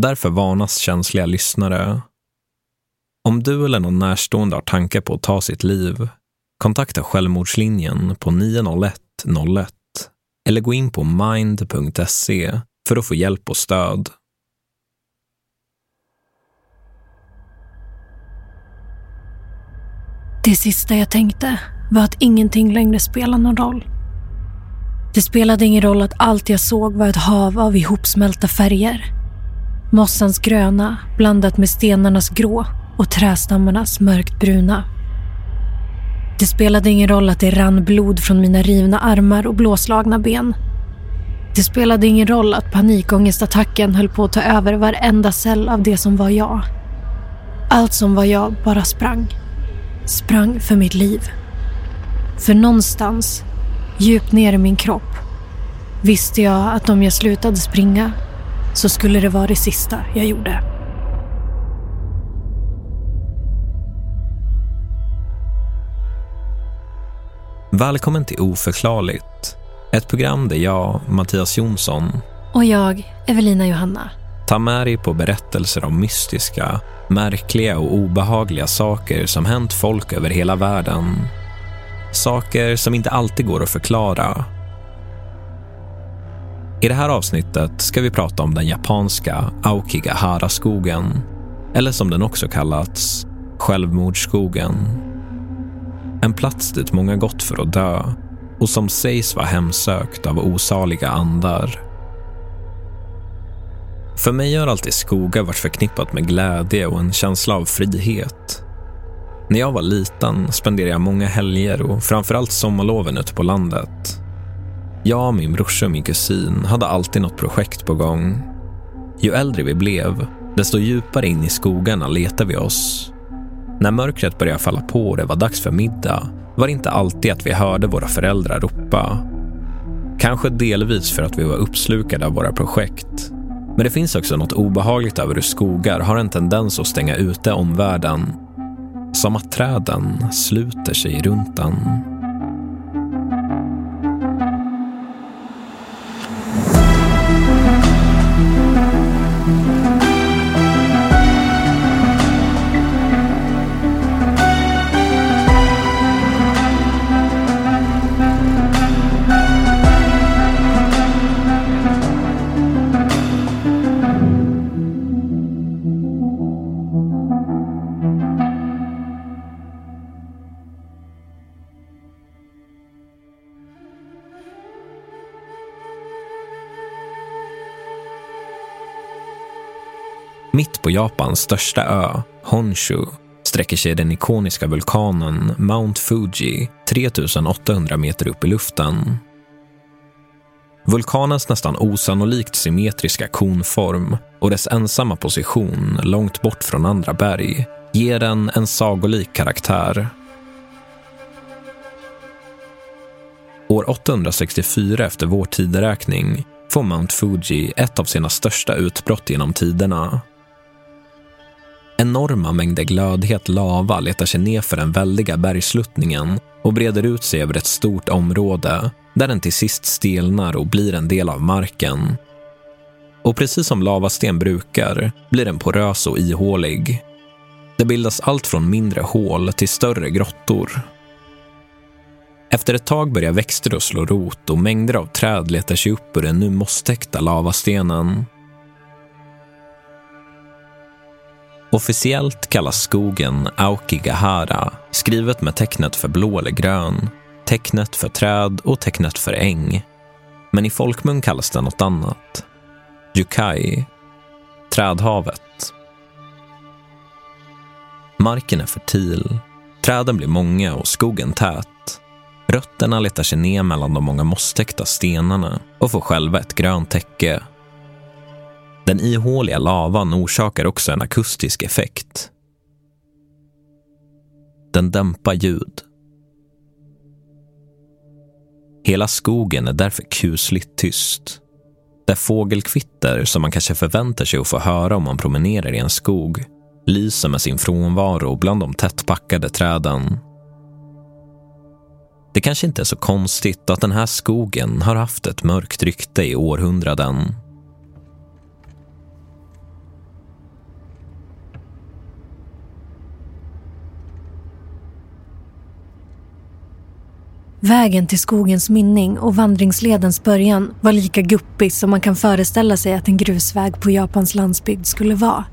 Därför varnas känsliga lyssnare. Om du eller någon närstående har tankar på att ta sitt liv, kontakta Självmordslinjen på 901 01 eller gå in på mind.se för att få hjälp och stöd. Det sista jag tänkte var att ingenting längre spelade någon roll. Det spelade ingen roll att allt jag såg var ett hav av ihopsmälta färger. Mossans gröna blandat med stenarnas grå och trästammarnas mörkt bruna. Det spelade ingen roll att det rann blod från mina rivna armar och blåslagna ben. Det spelade ingen roll att panikångestattacken höll på att ta över varenda cell av det som var jag. Allt som var jag bara sprang. Sprang för mitt liv. För någonstans, djupt ner i min kropp, visste jag att om jag slutade springa så skulle det vara det sista jag gjorde. Välkommen till Oförklarligt. Ett program där jag, Mattias Jonsson, Och jag, Evelina Johanna, tar med dig på berättelser om mystiska, märkliga och obehagliga saker som hänt folk över hela världen. Saker som inte alltid går att förklara. I det här avsnittet ska vi prata om den japanska Aokigahara-skogen, eller som den också kallats, självmordsskogen. En plats dit många gått för att dö och som sägs vara hemsökt av osaliga andar. För mig har alltid skogar varit förknippat med glädje och en känsla av frihet. När jag var liten spenderade jag många helger och framförallt sommarloven ute på landet. Jag, min brorsa och min kusin hade alltid något projekt på gång. Ju äldre vi blev, desto djupare in i skogarna letade vi oss. När mörkret började falla på och det var dags för middag var det inte alltid att vi hörde våra föräldrar ropa. Kanske delvis för att vi var uppslukade av våra projekt. Men det finns också något obehagligt över hur skogar har en tendens att stänga ute omvärlden. Som att träden sluter sig runt den. Japans största ö, Honshu, sträcker sig den ikoniska vulkanen Mount Fuji 3800 meter upp i luften. Vulkanens nästan osannolikt symmetriska konform och dess ensamma position långt bort från andra berg ger den en sagolik karaktär. År 864 efter vår tideräkning får Mount Fuji ett av sina största utbrott genom tiderna. Enorma mängder glödhet lava letar sig ner för den väldiga bergsluttningen och breder ut sig över ett stort område där den till sist stelnar och blir en del av marken. Och precis som lavasten brukar blir den porös och ihålig. Det bildas allt från mindre hål till större grottor. Efter ett tag börjar växter att slå rot och mängder av träd letar sig upp ur den nu mosstäckta lavastenen. Officiellt kallas skogen Aokigahara, skrivet med tecknet för blå eller grön, tecknet för träd och tecknet för äng. Men i folkmun kallas den något annat. Yukai, trädhavet. Marken är fertil, träden blir många och skogen tät. Rötterna letar sig ner mellan de många mosstäckta stenarna och får själva ett grönt täcke. Den ihåliga lavan orsakar också en akustisk effekt. Den dämpar ljud. Hela skogen är därför kusligt tyst. Där fågelkvitter, som man kanske förväntar sig att få höra om man promenerar i en skog, lyser med sin frånvaro bland de tättpackade träden. Det kanske inte är så konstigt att den här skogen har haft ett mörkt rykte i århundraden. Vägen till skogens mynning och vandringsledens början var lika guppig som man kan föreställa sig att en grusväg på Japans landsbygd skulle vara.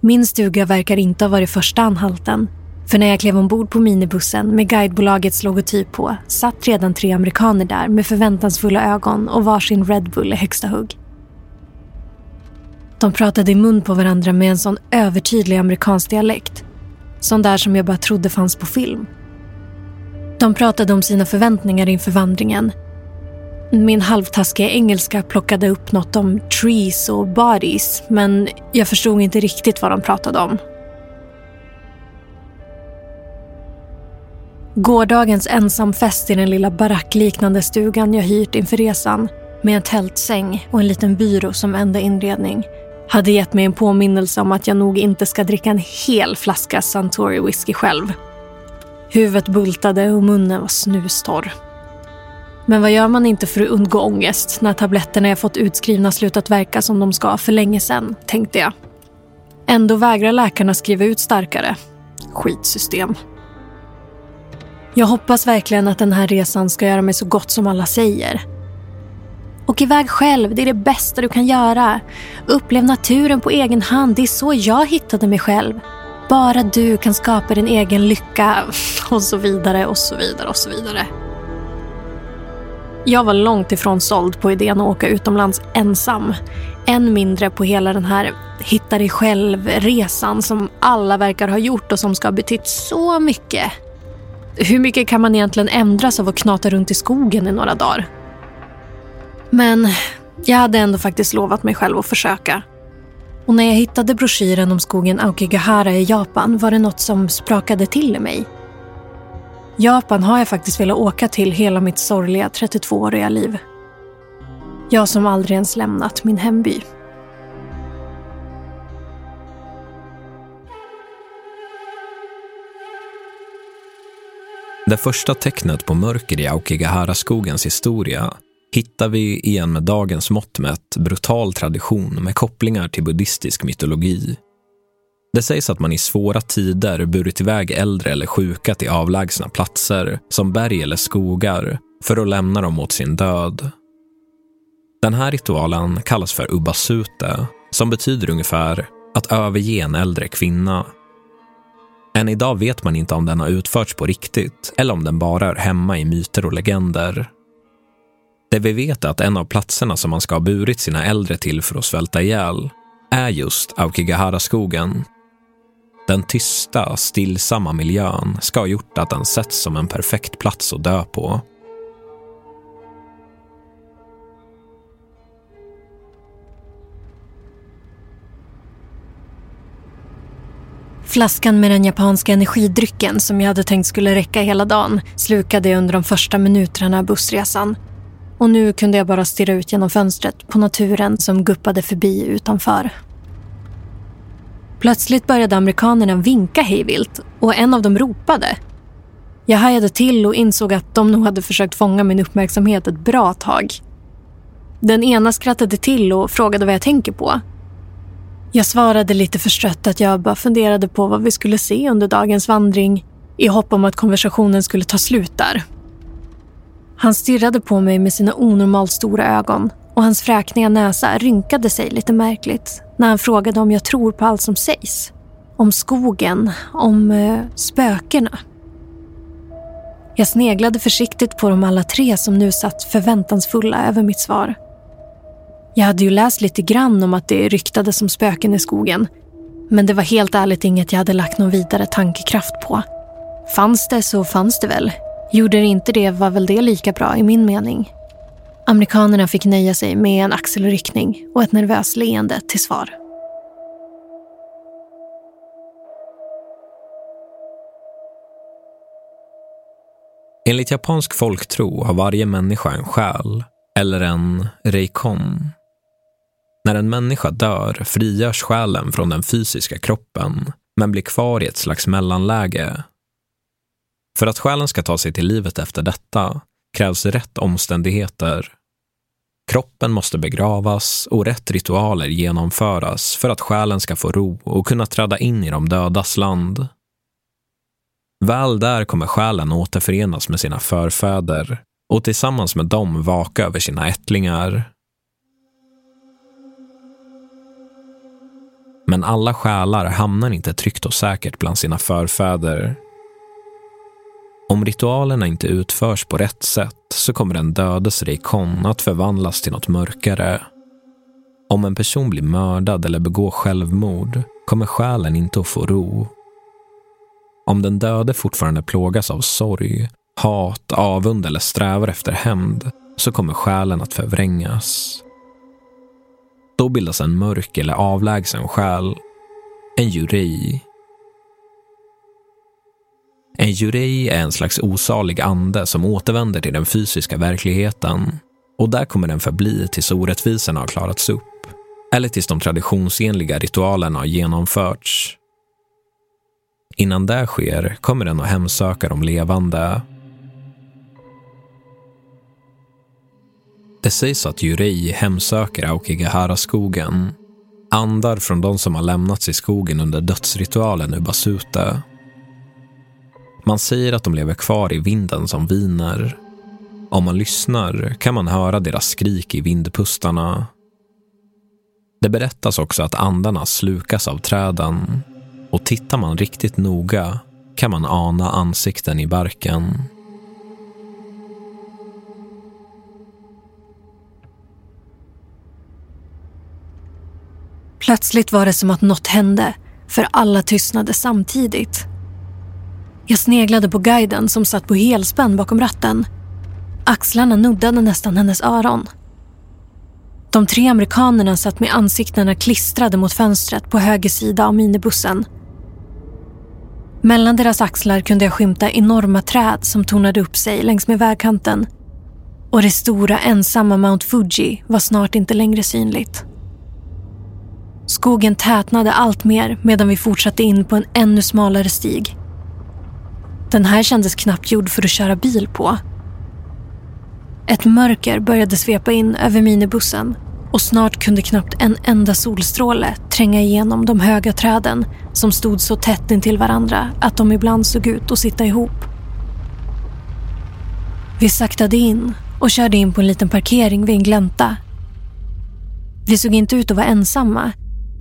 Min stuga verkar inte ha varit första anhalten. För när jag klev ombord på minibussen med guidebolagets logotyp på satt redan tre amerikaner där med förväntansfulla ögon och varsin Red Bull i högsta hugg. De pratade i mun på varandra med en sån övertydlig amerikansk dialekt. Sån där som jag bara trodde fanns på film. De pratade om sina förväntningar inför vandringen. Min halvtaskiga engelska plockade upp något om trees och bodies men jag förstod inte riktigt vad de pratade om. Gårdagens ensamfest i den lilla barackliknande stugan jag hyrt inför resan med en tältsäng och en liten byrå som enda inredning hade gett mig en påminnelse om att jag nog inte ska dricka en hel flaska Suntory whisky själv. Huvudet bultade och munnen var snustorr. Men vad gör man inte för att undgå ångest när tabletterna jag fått utskrivna slutat verka som de ska för länge sedan, tänkte jag. Ändå vägrar läkarna skriva ut starkare. Skitsystem. Jag hoppas verkligen att den här resan ska göra mig så gott som alla säger. Åk iväg själv, det är det bästa du kan göra. Upplev naturen på egen hand, det är så jag hittade mig själv. Bara du kan skapa din egen lycka och så vidare och så vidare och så vidare. Jag var långt ifrån såld på idén att åka utomlands ensam. Än mindre på hela den här hitta dig själv-resan som alla verkar ha gjort och som ska ha betytt så mycket. Hur mycket kan man egentligen ändras av att knata runt i skogen i några dagar? Men jag hade ändå faktiskt lovat mig själv att försöka. Och när jag hittade broschyren om skogen Aokigahara i Japan var det något som sprakade till i mig. Japan har jag faktiskt velat åka till hela mitt sorgliga 32-åriga liv. Jag som aldrig ens lämnat min hemby. Det första tecknet på mörker i Aokigahara-skogens historia hittar vi i en med dagens mått mätt brutal tradition med kopplingar till buddhistisk mytologi. Det sägs att man i svåra tider burit iväg äldre eller sjuka till avlägsna platser som berg eller skogar för att lämna dem åt sin död. Den här ritualen kallas för ubbasute som betyder ungefär att överge en äldre kvinna. Än idag vet man inte om den har utförts på riktigt eller om den bara är hemma i myter och legender. Det vi vet är att en av platserna som man ska ha burit sina äldre till för att svälta ihjäl är just Aokigahara-skogen. Den tysta, stillsamma miljön ska ha gjort att den setts som en perfekt plats att dö på. Flaskan med den japanska energidrycken som jag hade tänkt skulle räcka hela dagen slukade jag under de första minuterna av bussresan och nu kunde jag bara stirra ut genom fönstret på naturen som guppade förbi utanför. Plötsligt började amerikanerna vinka hejvilt och en av dem ropade. Jag hajade till och insåg att de nog hade försökt fånga min uppmärksamhet ett bra tag. Den ena skrattade till och frågade vad jag tänker på. Jag svarade lite förstrött att jag bara funderade på vad vi skulle se under dagens vandring i hopp om att konversationen skulle ta slut där. Han stirrade på mig med sina onormalt stora ögon och hans fräkniga näsa rynkade sig lite märkligt när han frågade om jag tror på allt som sägs. Om skogen, om eh, spökena. Jag sneglade försiktigt på dem alla tre som nu satt förväntansfulla över mitt svar. Jag hade ju läst lite grann om att det ryktades om spöken i skogen. Men det var helt ärligt inget jag hade lagt någon vidare tankekraft på. Fanns det så fanns det väl. Gjorde det inte det var väl det lika bra i min mening. Amerikanerna fick nöja sig med en axelryckning och ett nervöst leende till svar. Enligt japansk folktro har varje människa en själ, eller en reikon. När en människa dör frigörs själen från den fysiska kroppen, men blir kvar i ett slags mellanläge. För att själen ska ta sig till livet efter detta krävs rätt omständigheter. Kroppen måste begravas och rätt ritualer genomföras för att själen ska få ro och kunna träda in i de dödas land. Väl där kommer själen återförenas med sina förfäder och tillsammans med dem vaka över sina ättlingar. Men alla själar hamnar inte tryggt och säkert bland sina förfäder. Om ritualerna inte utförs på rätt sätt så kommer den dödes reikon att förvandlas till något mörkare. Om en person blir mördad eller begår självmord kommer själen inte att få ro om den döde fortfarande plågas av sorg, hat, avund eller strävar efter hämnd så kommer själen att förvrängas. Då bildas en mörk eller avlägsen själ, en jurei. En jurei är en slags osalig ande som återvänder till den fysiska verkligheten och där kommer den förbli tills orättvisorna har klarats upp eller tills de traditionsenliga ritualerna har genomförts Innan det sker kommer den att hemsöka de levande. Det sägs att jurei hemsöker Aokigahara-skogen. Andar från de som har lämnats i skogen under dödsritualen Ubasute. Man säger att de lever kvar i vinden som viner. Om man lyssnar kan man höra deras skrik i vindpustarna. Det berättas också att andarna slukas av träden och tittar man riktigt noga kan man ana ansikten i barken. Plötsligt var det som att något hände, för alla tystnade samtidigt. Jag sneglade på guiden som satt på helspänn bakom ratten. Axlarna nuddade nästan hennes öron. De tre amerikanerna satt med ansiktena klistrade mot fönstret på höger sida av minibussen mellan deras axlar kunde jag skymta enorma träd som tornade upp sig längs med vägkanten. Och det stora ensamma Mount Fuji var snart inte längre synligt. Skogen tätnade allt mer medan vi fortsatte in på en ännu smalare stig. Den här kändes knappt gjord för att köra bil på. Ett mörker började svepa in över minibussen och snart kunde knappt en enda solstråle tränga igenom de höga träden som stod så tätt intill varandra att de ibland såg ut att sitta ihop. Vi saktade in och körde in på en liten parkering vid en glänta. Vi såg inte ut att vara ensamma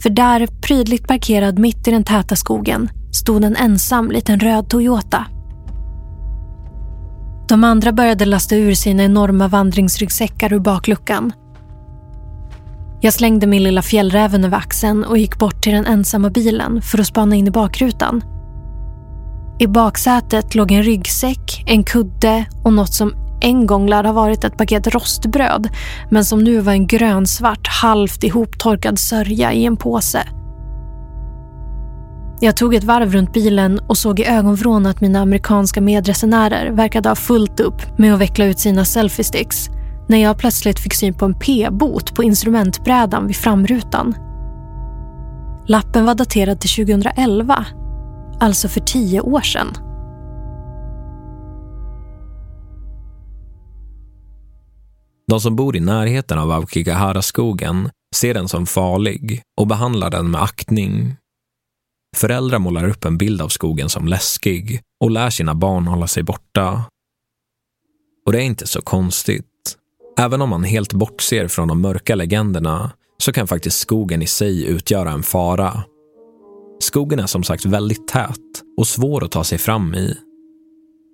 för där, prydligt parkerad mitt i den täta skogen, stod en ensam liten röd Toyota. De andra började lasta ur sina enorma vandringsryggsäckar ur bakluckan jag slängde min lilla fjällräven över axeln och gick bort till den ensamma bilen för att spana in i bakrutan. I baksätet låg en ryggsäck, en kudde och något som en gång lär ha varit ett paket rostbröd men som nu var en grönsvart, halvt ihoptorkad sörja i en påse. Jag tog ett varv runt bilen och såg i ögonvrån att mina amerikanska medresenärer verkade ha fullt upp med att veckla ut sina selfiesticks när jag plötsligt fick syn på en p-bot på instrumentbrädan vid framrutan. Lappen var daterad till 2011, alltså för tio år sedan. De som bor i närheten av Aokigahara-skogen ser den som farlig och behandlar den med aktning. Föräldrar målar upp en bild av skogen som läskig och lär sina barn hålla sig borta. Och det är inte så konstigt. Även om man helt bortser från de mörka legenderna så kan faktiskt skogen i sig utgöra en fara. Skogen är som sagt väldigt tät och svår att ta sig fram i.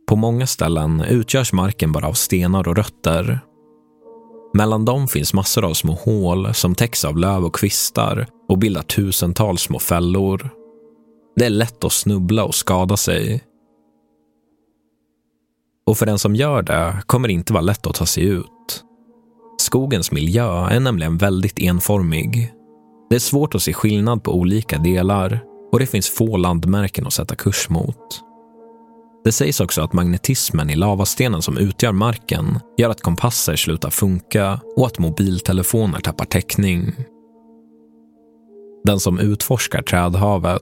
På många ställen utgörs marken bara av stenar och rötter. Mellan dem finns massor av små hål som täcks av löv och kvistar och bildar tusentals små fällor. Det är lätt att snubbla och skada sig. Och för den som gör det kommer det inte vara lätt att ta sig ut. Skogens miljö är nämligen väldigt enformig. Det är svårt att se skillnad på olika delar och det finns få landmärken att sätta kurs mot. Det sägs också att magnetismen i lavastenen som utgör marken gör att kompasser slutar funka och att mobiltelefoner tappar täckning. Den som utforskar trädhavet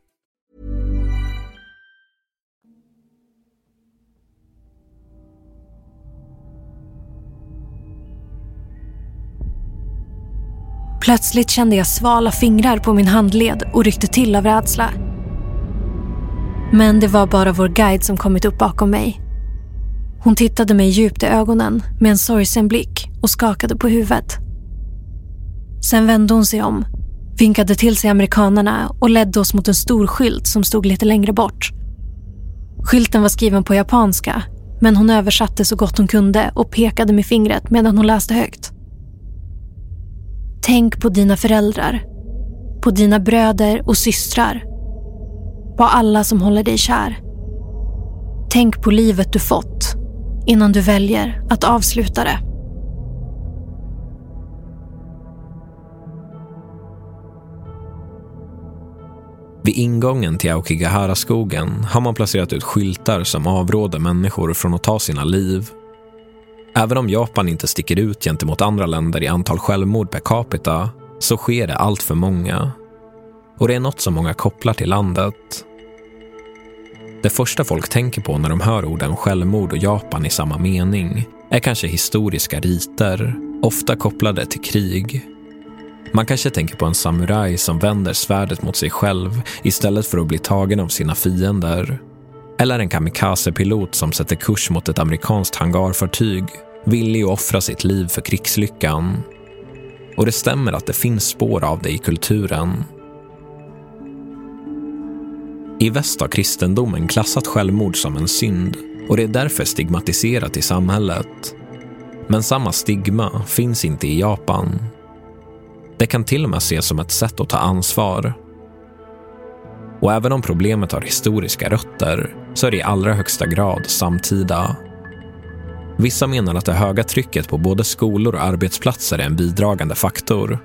Plötsligt kände jag svala fingrar på min handled och ryckte till av rädsla. Men det var bara vår guide som kommit upp bakom mig. Hon tittade mig djupt i ögonen med en sorgsen blick och skakade på huvudet. Sen vände hon sig om, vinkade till sig amerikanerna och ledde oss mot en stor skylt som stod lite längre bort. Skylten var skriven på japanska men hon översatte så gott hon kunde och pekade med fingret medan hon läste högt. Tänk på dina föräldrar, på dina bröder och systrar, på alla som håller dig kär. Tänk på livet du fått innan du väljer att avsluta det. Vid ingången till Aokigahara-skogen har man placerat ut skyltar som avråder människor från att ta sina liv. Även om Japan inte sticker ut gentemot andra länder i antal självmord per capita så sker det allt för många. Och det är något som många kopplar till landet. Det första folk tänker på när de hör orden självmord och Japan i samma mening är kanske historiska riter, ofta kopplade till krig. Man kanske tänker på en samuraj som vänder svärdet mot sig själv istället för att bli tagen av sina fiender. Eller en kamikazepilot som sätter kurs mot ett amerikanskt hangarfartyg, villig att offra sitt liv för krigslyckan. Och det stämmer att det finns spår av det i kulturen. I väst har kristendomen klassat självmord som en synd och det är därför stigmatiserat i samhället. Men samma stigma finns inte i Japan. Det kan till och med ses som ett sätt att ta ansvar. Och även om problemet har historiska rötter så är det i allra högsta grad samtida. Vissa menar att det höga trycket på både skolor och arbetsplatser är en bidragande faktor.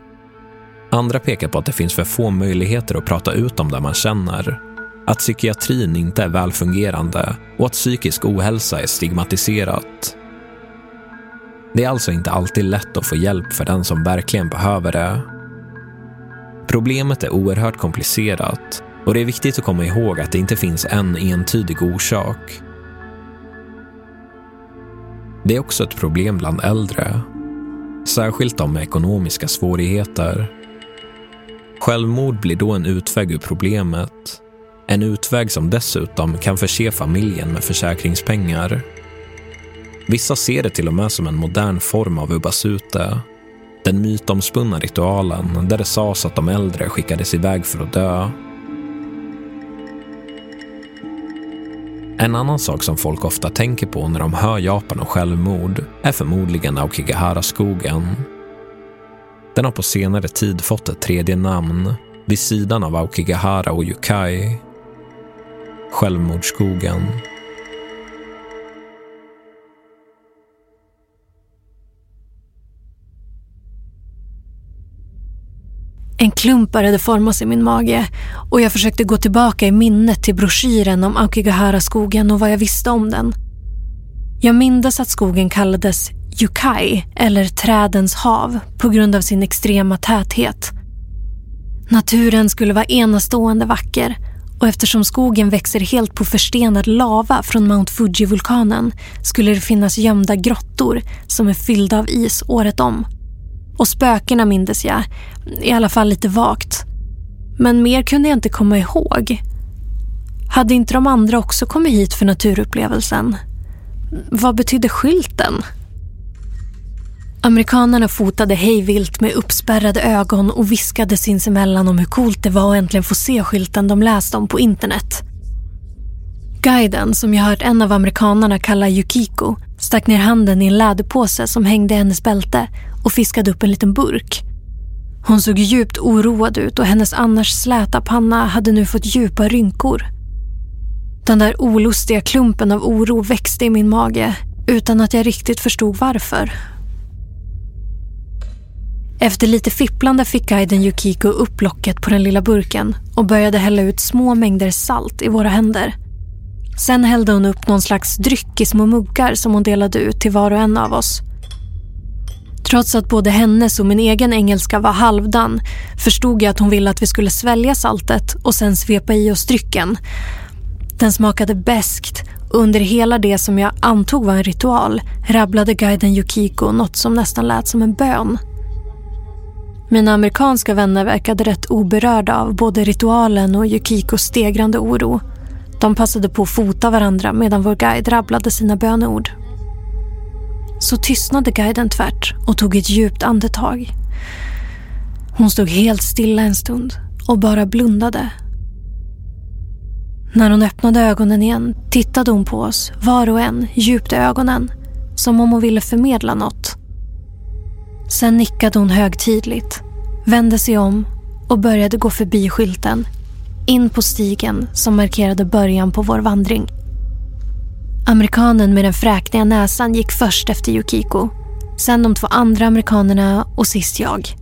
Andra pekar på att det finns för få möjligheter att prata ut om det man känner. Att psykiatrin inte är välfungerande och att psykisk ohälsa är stigmatiserat. Det är alltså inte alltid lätt att få hjälp för den som verkligen behöver det. Problemet är oerhört komplicerat och det är viktigt att komma ihåg att det inte finns en entydig orsak. Det är också ett problem bland äldre, särskilt de med ekonomiska svårigheter. Självmord blir då en utväg ur problemet. En utväg som dessutom kan förse familjen med försäkringspengar. Vissa ser det till och med som en modern form av ubbasute. Den mytomspunna ritualen där det sades att de äldre skickades iväg för att dö. En annan sak som folk ofta tänker på när de hör Japan och självmord är förmodligen Aokigahara-skogen. Den har på senare tid fått ett tredje namn vid sidan av Aokigahara och Yukai. Självmordsskogen. En klump började formas i min mage och jag försökte gå tillbaka i minnet till broschyren om Aokigahara-skogen och vad jag visste om den. Jag mindes att skogen kallades Yukai, eller trädens hav, på grund av sin extrema täthet. Naturen skulle vara enastående vacker och eftersom skogen växer helt på förstenad lava från Mount Fuji-vulkanen skulle det finnas gömda grottor som är fyllda av is året om. Och spökena mindes jag, i alla fall lite vagt. Men mer kunde jag inte komma ihåg. Hade inte de andra också kommit hit för naturupplevelsen? Vad betydde skylten? Amerikanerna fotade hejvilt med uppspärrade ögon och viskade sinsemellan om hur coolt det var att äntligen få se skylten de läste om på internet. Guiden, som jag hört en av amerikanerna kalla Yukiko, stack ner handen i en läderpåse som hängde i hennes bälte och fiskade upp en liten burk. Hon såg djupt oroad ut och hennes annars släta panna hade nu fått djupa rynkor. Den där olustiga klumpen av oro växte i min mage utan att jag riktigt förstod varför. Efter lite fipplande fick guiden Yukiko upp locket på den lilla burken och började hälla ut små mängder salt i våra händer. Sen hällde hon upp någon slags dryck i små muggar som hon delade ut till var och en av oss. Trots att både hennes och min egen engelska var halvdan förstod jag att hon ville att vi skulle svälja saltet och sen svepa i oss drycken. Den smakade beskt och under hela det som jag antog var en ritual rabblade guiden Yukiko något som nästan lät som en bön. Mina amerikanska vänner verkade rätt oberörda av både ritualen och Yukikos stegrande oro. De passade på att fota varandra medan vår guide rabblade sina böneord. Så tystnade guiden tvärt och tog ett djupt andetag. Hon stod helt stilla en stund och bara blundade. När hon öppnade ögonen igen tittade hon på oss, var och en, djupt i ögonen. Som om hon ville förmedla något. Sen nickade hon högtidligt, vände sig om och började gå förbi skylten in på stigen som markerade början på vår vandring. Amerikanen med den fräkniga näsan gick först efter Yukiko. Sen de två andra amerikanerna och sist jag.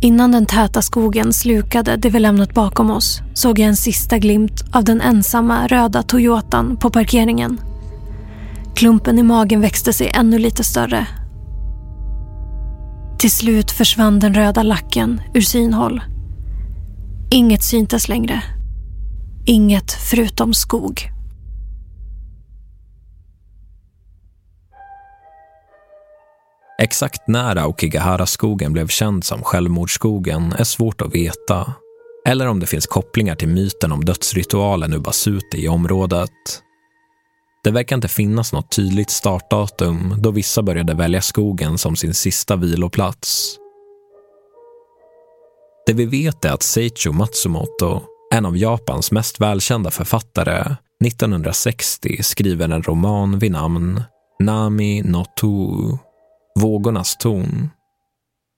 Innan den täta skogen slukade det vi lämnat bakom oss såg jag en sista glimt av den ensamma röda Toyotan på parkeringen. Klumpen i magen växte sig ännu lite större. Till slut försvann den röda lacken ur synhåll. Inget syntes längre. Inget förutom skog. Exakt när Aokigahara-skogen blev känd som självmordsskogen är svårt att veta. Eller om det finns kopplingar till myten om dödsritualen Ubasuti i området. Det verkar inte finnas något tydligt startdatum då vissa började välja skogen som sin sista viloplats. Det vi vet är att Seicho Matsumoto, en av Japans mest välkända författare, 1960 skriver en roman vid namn Nami no Tou, Vågornas ton.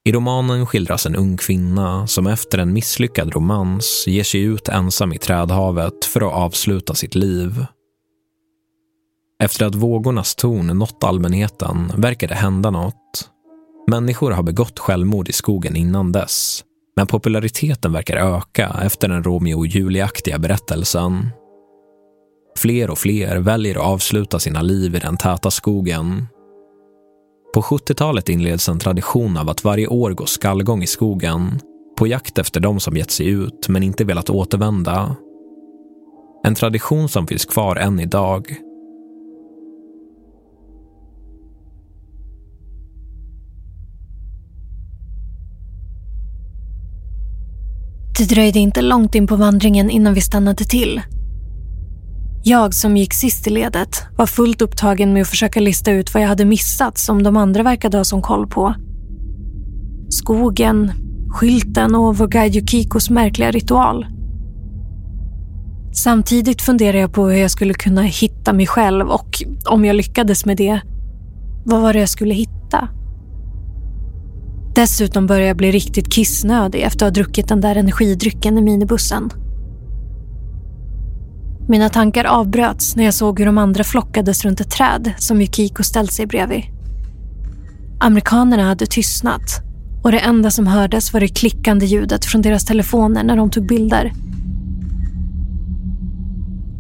I romanen skildras en ung kvinna som efter en misslyckad romans ger sig ut ensam i trädhavet för att avsluta sitt liv. Efter att vågornas ton nått allmänheten verkar det hända något. Människor har begått självmord i skogen innan dess, men populariteten verkar öka efter den Romeo och Julia-aktiga berättelsen. Fler och fler väljer att avsluta sina liv i den täta skogen på 70-talet inleds en tradition av att varje år gå skallgång i skogen på jakt efter de som gett sig ut men inte velat återvända. En tradition som finns kvar än idag. Det dröjde inte långt in på vandringen innan vi stannade till jag som gick sist i ledet var fullt upptagen med att försöka lista ut vad jag hade missat som de andra verkade ha som koll på. Skogen, skylten och vår guide Yukikos märkliga ritual. Samtidigt funderade jag på hur jag skulle kunna hitta mig själv och om jag lyckades med det, vad var det jag skulle hitta? Dessutom började jag bli riktigt kissnödig efter att ha druckit den där energidrycken i minibussen. Mina tankar avbröts när jag såg hur de andra flockades runt ett träd som Yukiko ställt sig bredvid. Amerikanerna hade tystnat och det enda som hördes var det klickande ljudet från deras telefoner när de tog bilder.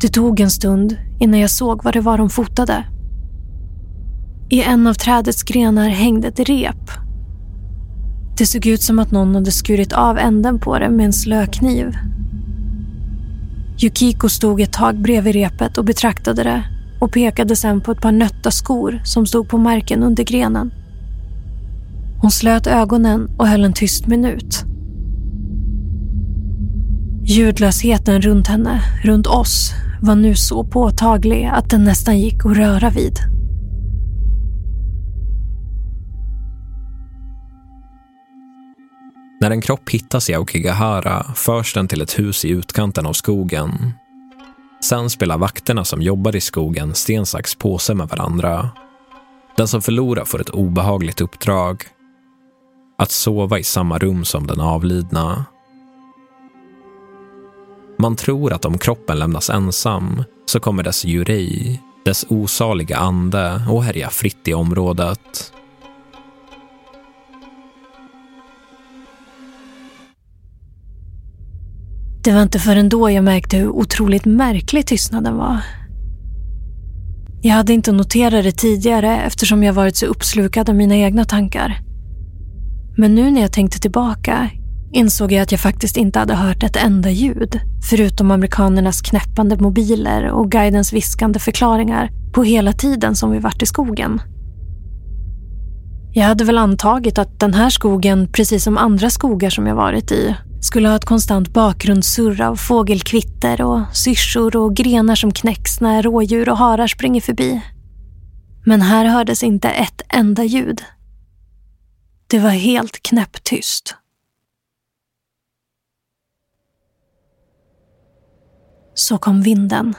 Det tog en stund innan jag såg vad det var de fotade. I en av trädets grenar hängde ett rep. Det såg ut som att någon hade skurit av änden på det med en slökniv Yukiko stod ett tag bredvid repet och betraktade det och pekade sen på ett par nötta skor som stod på marken under grenen. Hon slöt ögonen och höll en tyst minut. Ljudlösheten runt henne, runt oss, var nu så påtaglig att den nästan gick att röra vid. När en kropp hittas i Aokigahara förs den till ett hus i utkanten av skogen. Sen spelar vakterna som jobbar i skogen sten, sax, påse med varandra. Den som förlorar får ett obehagligt uppdrag. Att sova i samma rum som den avlidna. Man tror att om kroppen lämnas ensam så kommer dess jurei, dess osaliga ande, att härja fritt i området. Det var inte förrän då jag märkte hur otroligt märklig tystnaden var. Jag hade inte noterat det tidigare eftersom jag varit så uppslukad av mina egna tankar. Men nu när jag tänkte tillbaka insåg jag att jag faktiskt inte hade hört ett enda ljud förutom amerikanernas knäppande mobiler och guidens viskande förklaringar på hela tiden som vi varit i skogen. Jag hade väl antagit att den här skogen, precis som andra skogar som jag varit i, skulle ha ett konstant bakgrundssurr av fågelkvitter och syrsor och grenar som knäcks när rådjur och harar springer förbi. Men här hördes inte ett enda ljud. Det var helt knäpptyst. Så kom vinden.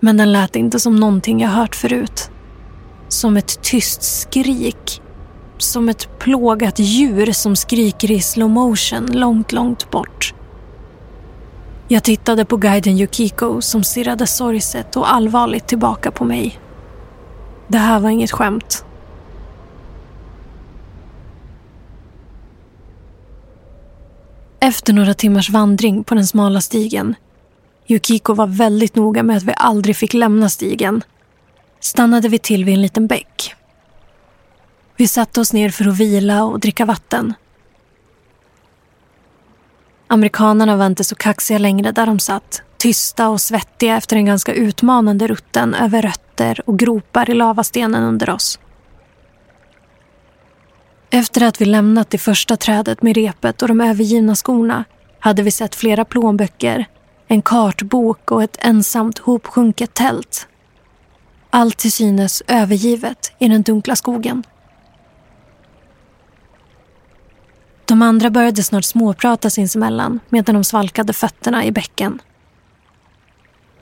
Men den lät inte som någonting jag hört förut. Som ett tyst skrik som ett plågat djur som skriker i slow motion långt, långt bort. Jag tittade på guiden Yukiko som stirrade sorgset och allvarligt tillbaka på mig. Det här var inget skämt. Efter några timmars vandring på den smala stigen Yukiko var väldigt noga med att vi aldrig fick lämna stigen stannade vi till vid en liten bäck vi satte oss ner för att vila och dricka vatten. Amerikanerna var inte så kaxiga längre där de satt. Tysta och svettiga efter den ganska utmanande rutten över rötter och gropar i lavastenen under oss. Efter att vi lämnat det första trädet med repet och de övergivna skorna hade vi sett flera plånböcker, en kartbok och ett ensamt hopsjunket tält. Allt till synes övergivet i den dunkla skogen. De andra började snart småprata sinsemellan medan de svalkade fötterna i bäcken.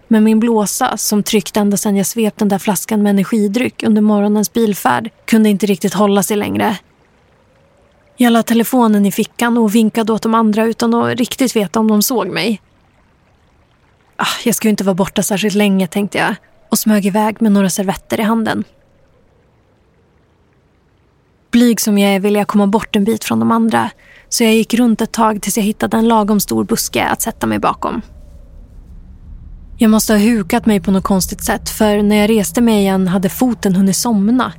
Men min blåsa, som tryckt ända sedan jag svept den där flaskan med energidryck under morgonens bilfärd, kunde inte riktigt hålla sig längre. Jag la telefonen i fickan och vinkade åt de andra utan att riktigt veta om de såg mig. Ah, jag ska ju inte vara borta särskilt länge, tänkte jag och smög iväg med några servetter i handen. Blyg som jag är ville jag komma bort en bit från de andra så jag gick runt ett tag tills jag hittade en lagom stor buske att sätta mig bakom. Jag måste ha hukat mig på något konstigt sätt för när jag reste mig igen hade foten hunnit somna.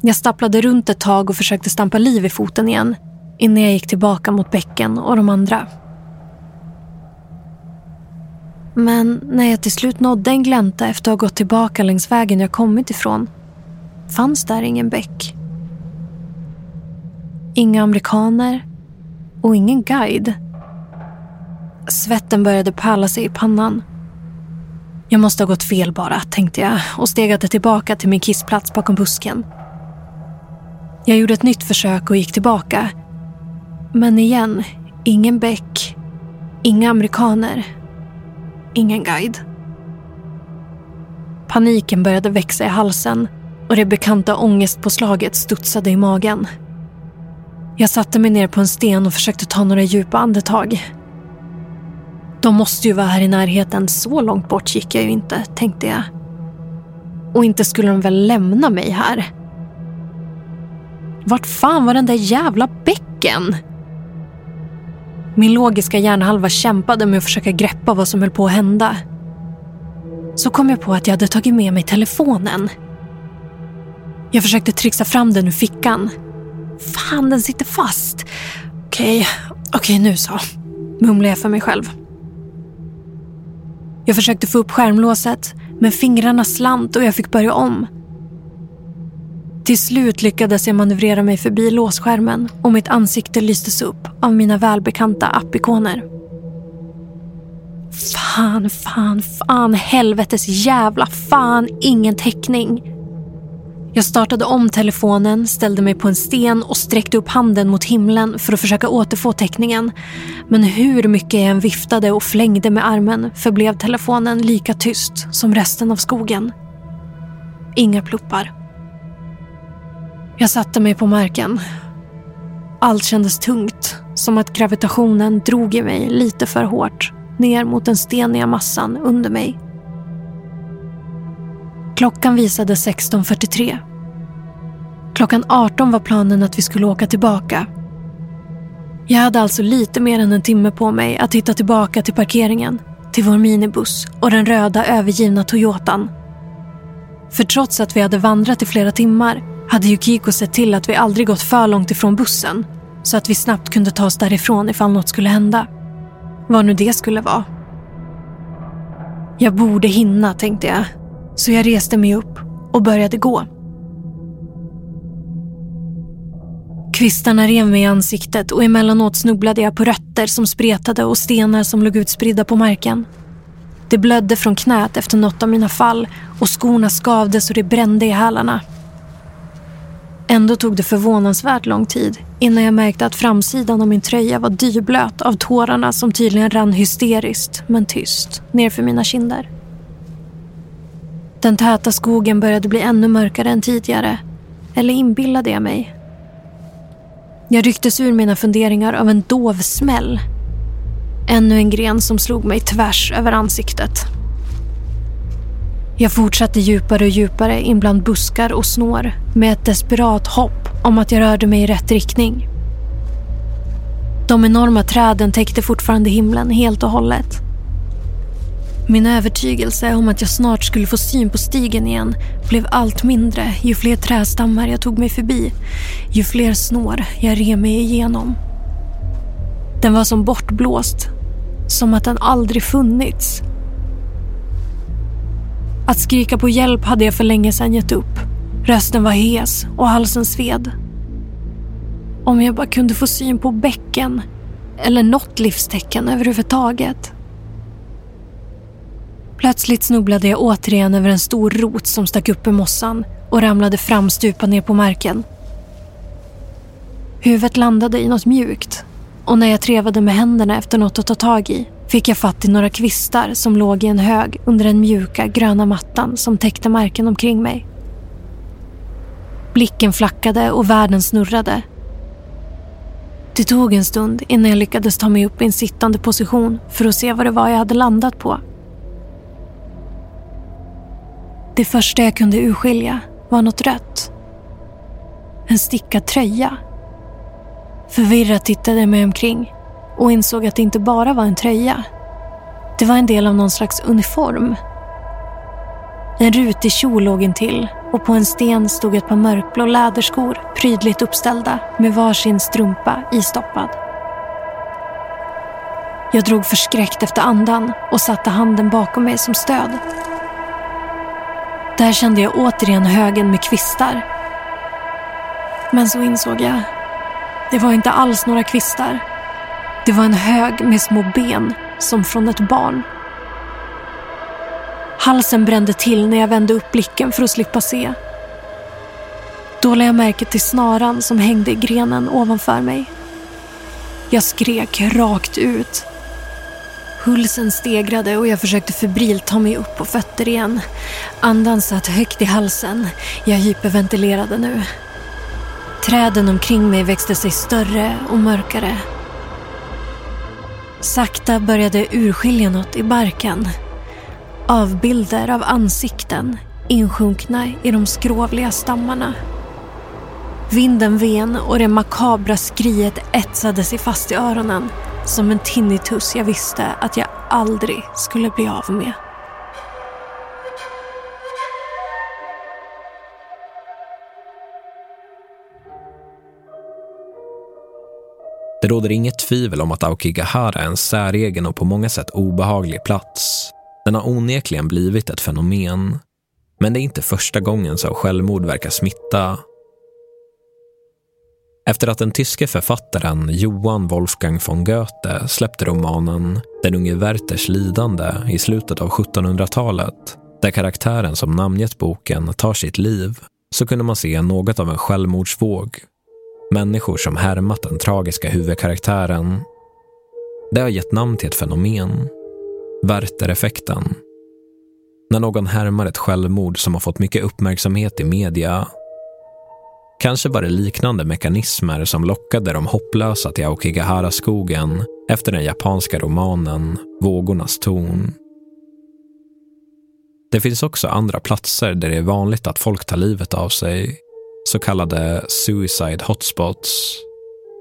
Jag stapplade runt ett tag och försökte stampa liv i foten igen innan jag gick tillbaka mot bäcken och de andra. Men när jag till slut nådde en glänta efter att ha gått tillbaka längs vägen jag kommit ifrån fanns där ingen bäck. Inga amerikaner och ingen guide. Svetten började pärla sig i pannan. Jag måste ha gått fel bara, tänkte jag och stegade tillbaka till min kissplats bakom busken. Jag gjorde ett nytt försök och gick tillbaka. Men igen, ingen bäck, inga amerikaner, ingen guide. Paniken började växa i halsen och det bekanta ångestpåslaget studsade i magen. Jag satte mig ner på en sten och försökte ta några djupa andetag. De måste ju vara här i närheten, så långt bort gick jag ju inte, tänkte jag. Och inte skulle de väl lämna mig här? Vart fan var den där jävla bäcken? Min logiska hjärnhalva kämpade med att försöka greppa vad som höll på att hända. Så kom jag på att jag hade tagit med mig telefonen. Jag försökte trixa fram den ur fickan. Fan, den sitter fast. Okej, okej nu så. Mumlade jag för mig själv. Jag försökte få upp skärmlåset, men fingrarna slant och jag fick börja om. Till slut lyckades jag manövrera mig förbi låsskärmen och mitt ansikte lystes upp av mina välbekanta appikoner. Fan, fan, fan, helvetes jävla fan, ingen täckning. Jag startade om telefonen, ställde mig på en sten och sträckte upp handen mot himlen för att försöka återfå täckningen. Men hur mycket jag än viftade och flängde med armen förblev telefonen lika tyst som resten av skogen. Inga pluppar. Jag satte mig på marken. Allt kändes tungt, som att gravitationen drog i mig lite för hårt ner mot den steniga massan under mig. Klockan visade 16.43. Klockan 18 var planen att vi skulle åka tillbaka. Jag hade alltså lite mer än en timme på mig att hitta tillbaka till parkeringen, till vår minibuss och den röda övergivna Toyotan. För trots att vi hade vandrat i flera timmar hade Yukiko sett till att vi aldrig gått för långt ifrån bussen så att vi snabbt kunde ta oss därifrån ifall något skulle hända. Vad nu det skulle vara. Jag borde hinna, tänkte jag. Så jag reste mig upp och började gå. Kvistarna rev mig i ansiktet och emellanåt snubblade jag på rötter som spretade och stenar som låg utspridda på marken. Det blödde från knät efter något av mina fall och skorna skavde så det brände i hälarna. Ändå tog det förvånansvärt lång tid innan jag märkte att framsidan av min tröja var dyblöt av tårarna som tydligen rann hysteriskt, men tyst, nerför mina kinder. Den täta skogen började bli ännu mörkare än tidigare. Eller inbillade jag mig? Jag rycktes ur mina funderingar av en dov smäll. Ännu en gren som slog mig tvärs över ansiktet. Jag fortsatte djupare och djupare in bland buskar och snår med ett desperat hopp om att jag rörde mig i rätt riktning. De enorma träden täckte fortfarande himlen helt och hållet. Min övertygelse om att jag snart skulle få syn på stigen igen blev allt mindre ju fler trästammar jag tog mig förbi, ju fler snår jag rev mig igenom. Den var som bortblåst, som att den aldrig funnits. Att skrika på hjälp hade jag för länge sedan gett upp. Rösten var hes och halsen sved. Om jag bara kunde få syn på bäcken eller något livstecken överhuvudtaget. Plötsligt snubblade jag återigen över en stor rot som stack upp ur mossan och ramlade framstupa ner på marken. Huvudet landade i något mjukt och när jag trevade med händerna efter något att ta tag i fick jag fatt i några kvistar som låg i en hög under den mjuka gröna mattan som täckte marken omkring mig. Blicken flackade och världen snurrade Det tog en stund innan jag lyckades ta mig upp i en sittande position för att se vad det var jag hade landat på. Det första jag kunde urskilja var något rött. En stickad tröja. Förvirrat tittade jag mig omkring och insåg att det inte bara var en tröja. Det var en del av någon slags uniform. En rutig kjol låg intill och på en sten stod ett par mörkblå läderskor prydligt uppställda med varsin strumpa istoppad. Jag drog förskräckt efter andan och satte handen bakom mig som stöd. Där kände jag återigen högen med kvistar. Men så insåg jag, det var inte alls några kvistar. Det var en hög med små ben, som från ett barn. Halsen brände till när jag vände upp blicken för att slippa se. Då lade jag märke till snaran som hängde i grenen ovanför mig. Jag skrek rakt ut. Pulsen stegrade och jag försökte febrilt ta mig upp på fötter igen. Andan satt högt i halsen. Jag hyperventilerade nu. Träden omkring mig växte sig större och mörkare. Sakta började urskilja något i barken. Avbilder av ansikten insjunkna i de skrovliga stammarna. Vinden ven och det makabra skriet etsade sig fast i öronen som en tinnitus jag visste att jag aldrig skulle bli av med. Det råder inget tvivel om att Aokigahara är en säregen och på många sätt obehaglig plats. Den har onekligen blivit ett fenomen. Men det är inte första gången som självmord verkar smitta. Efter att den tyske författaren Johan Wolfgang von Goethe släppte romanen Den unge Werthers lidande i slutet av 1700-talet, där karaktären som namngett boken tar sitt liv, så kunde man se något av en självmordsvåg Människor som härmat den tragiska huvudkaraktären. Det har gett namn till ett fenomen. Werther-effekten. När någon härmar ett självmord som har fått mycket uppmärksamhet i media. Kanske var det liknande mekanismer som lockade de hopplösa till Aokigahara-skogen efter den japanska romanen Vågornas torn. Det finns också andra platser där det är vanligt att folk tar livet av sig så kallade suicide hotspots.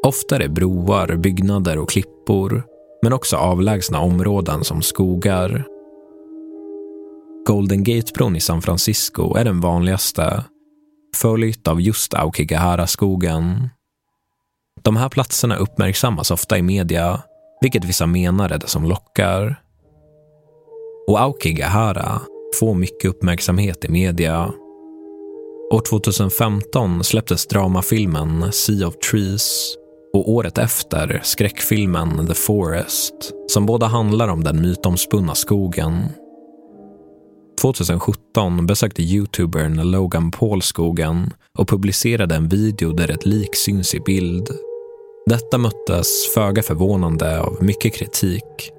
Ofta är det broar, byggnader och klippor, men också avlägsna områden som skogar. Golden Gate-bron i San Francisco är den vanligaste, följt av just Aokigahara-skogen. De här platserna uppmärksammas ofta i media, vilket vissa menar är det som lockar. Och Aokigahara får mycket uppmärksamhet i media År 2015 släpptes dramafilmen Sea of Trees och året efter skräckfilmen The Forest som båda handlar om den mytomspunna skogen. 2017 besökte youtubern Logan Paul skogen och publicerade en video där ett lik syns i bild. Detta möttes föga förvånande av mycket kritik,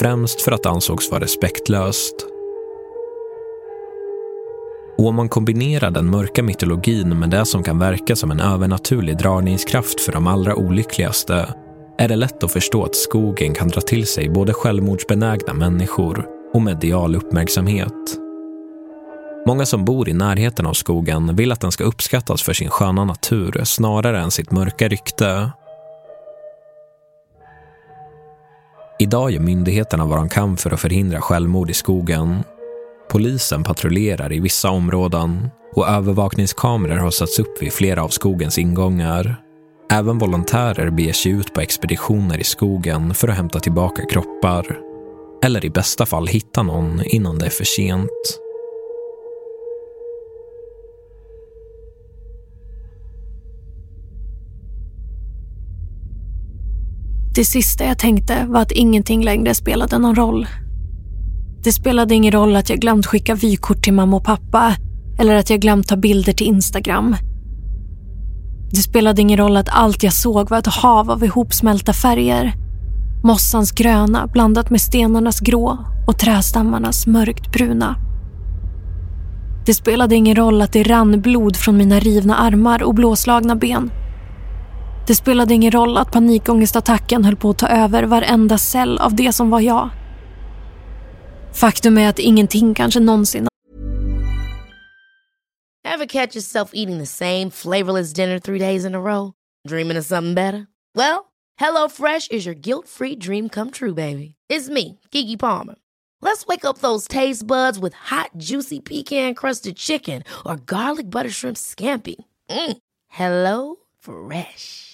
främst för att det ansågs vara respektlöst och om man kombinerar den mörka mytologin med det som kan verka som en övernaturlig dragningskraft för de allra olyckligaste är det lätt att förstå att skogen kan dra till sig både självmordsbenägna människor och medial uppmärksamhet. Många som bor i närheten av skogen vill att den ska uppskattas för sin sköna natur snarare än sitt mörka rykte. Idag gör myndigheterna vad de kan för att förhindra självmord i skogen Polisen patrullerar i vissa områden och övervakningskameror har satts upp vid flera av skogens ingångar. Även volontärer beger sig ut på expeditioner i skogen för att hämta tillbaka kroppar. Eller i bästa fall hitta någon innan det är för sent. Det sista jag tänkte var att ingenting längre spelade någon roll. Det spelade ingen roll att jag glömt skicka vykort till mamma och pappa eller att jag glömt ta bilder till Instagram. Det spelade ingen roll att allt jag såg var ett hav av ihopsmälta färger. Mossans gröna blandat med stenarnas grå och trästammarnas mörkt bruna. Det spelade ingen roll att det rann blod från mina rivna armar och blåslagna ben. Det spelade ingen roll att panikångestattacken höll på att ta över varenda cell av det som var jag. Faktum är att ingenting kanske någonsin Ever catch yourself eating the same flavorless dinner three days in a row? Dreaming of something better? Well, HelloFresh is your guilt-free dream come true, baby. It's me, Gigi Palmer. Let's wake up those taste buds with hot, juicy pecan-crusted chicken or garlic butter shrimp scampi. Mm. Hello Fresh.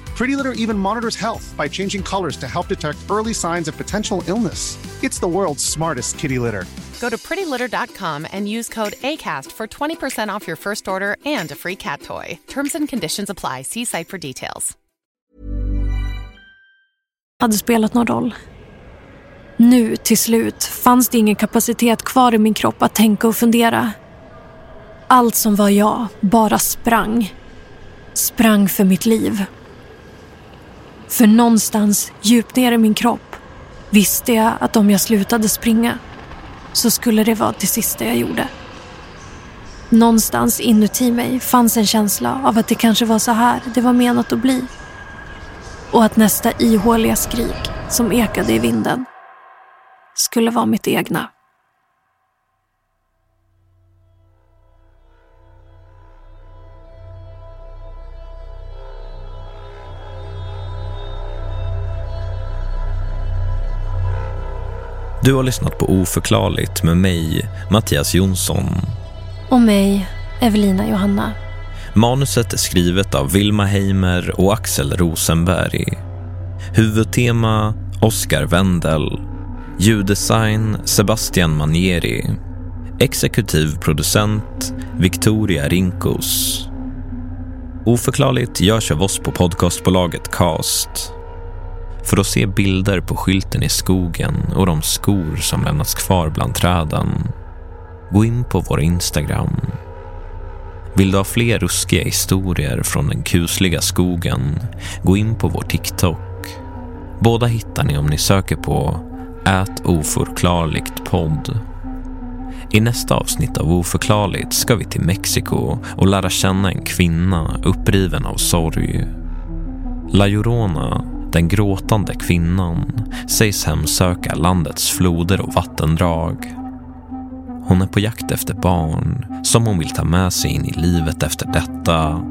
Pretty Litter even monitors health by changing colors to help detect early signs of potential illness. It's the world's smartest kitty litter. Go to prettylitter.com and use code ACAST for 20% off your first order and a free cat toy. Terms and conditions apply. See site for details. hade spelat någon roll. Nu, till slut, fanns det ingen kapacitet kvar i min kropp att tänka och fundera. Allt som var jag bara sprang. Sprang för mitt liv. För någonstans djupt ner i min kropp visste jag att om jag slutade springa så skulle det vara det sista jag gjorde. Någonstans inuti mig fanns en känsla av att det kanske var så här det var menat att bli. Och att nästa ihåliga skrik som ekade i vinden skulle vara mitt egna. Du har lyssnat på Oförklarligt med mig, Mattias Jonsson. Och mig, Evelina Johanna. Manuset är skrivet av Vilma Heimer och Axel Rosenberg. Huvudtema Oscar Wendel. Ljuddesign Sebastian Manieri. Exekutiv producent Victoria Rinkos. Oförklarligt görs av oss på podcastbolaget Cast. För att se bilder på skylten i skogen och de skor som lämnats kvar bland träden, gå in på vår Instagram. Vill du ha fler ruskiga historier från den kusliga skogen, gå in på vår TikTok. Båda hittar ni om ni söker på Ät oförklarligt podd. I nästa avsnitt av Oförklarligt ska vi till Mexiko och lära känna en kvinna uppriven av sorg. La Llorona, den gråtande kvinnan, sägs hemsöka landets floder och vattendrag. Hon är på jakt efter barn som hon vill ta med sig in i livet efter detta